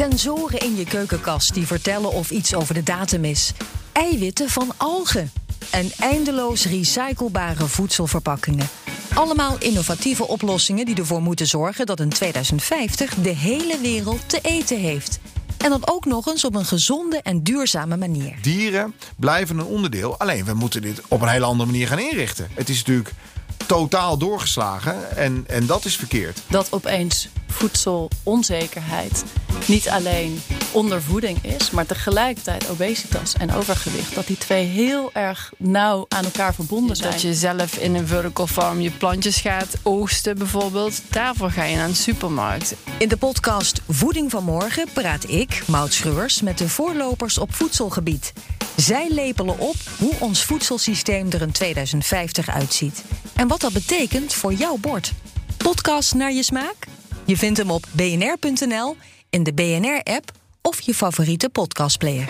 Sensoren in je keukenkast die vertellen of iets over de datum is. Eiwitten van algen. En eindeloos recyclebare voedselverpakkingen. Allemaal innovatieve oplossingen die ervoor moeten zorgen dat in 2050 de hele wereld te eten heeft. En dan ook nog eens op een gezonde en duurzame manier. Dieren blijven een onderdeel, alleen we moeten dit op een hele andere manier gaan inrichten. Het is natuurlijk totaal doorgeslagen en, en dat is verkeerd. Dat opeens voedselonzekerheid niet alleen ondervoeding is, maar tegelijkertijd obesitas en overgewicht. Dat die twee heel erg nauw aan elkaar verbonden zijn. Dat je zelf in een vertical farm je plantjes gaat oogsten bijvoorbeeld. Daarvoor ga je naar een supermarkt. In de podcast Voeding van Morgen praat ik, Maud Schreurs, met de voorlopers op voedselgebied. Zij lepelen op hoe ons voedselsysteem er in 2050 uitziet. En wat dat betekent voor jouw bord. Podcast naar je smaak? Je vindt hem op bnr.nl, in de BNR-app of je favoriete podcastplayer.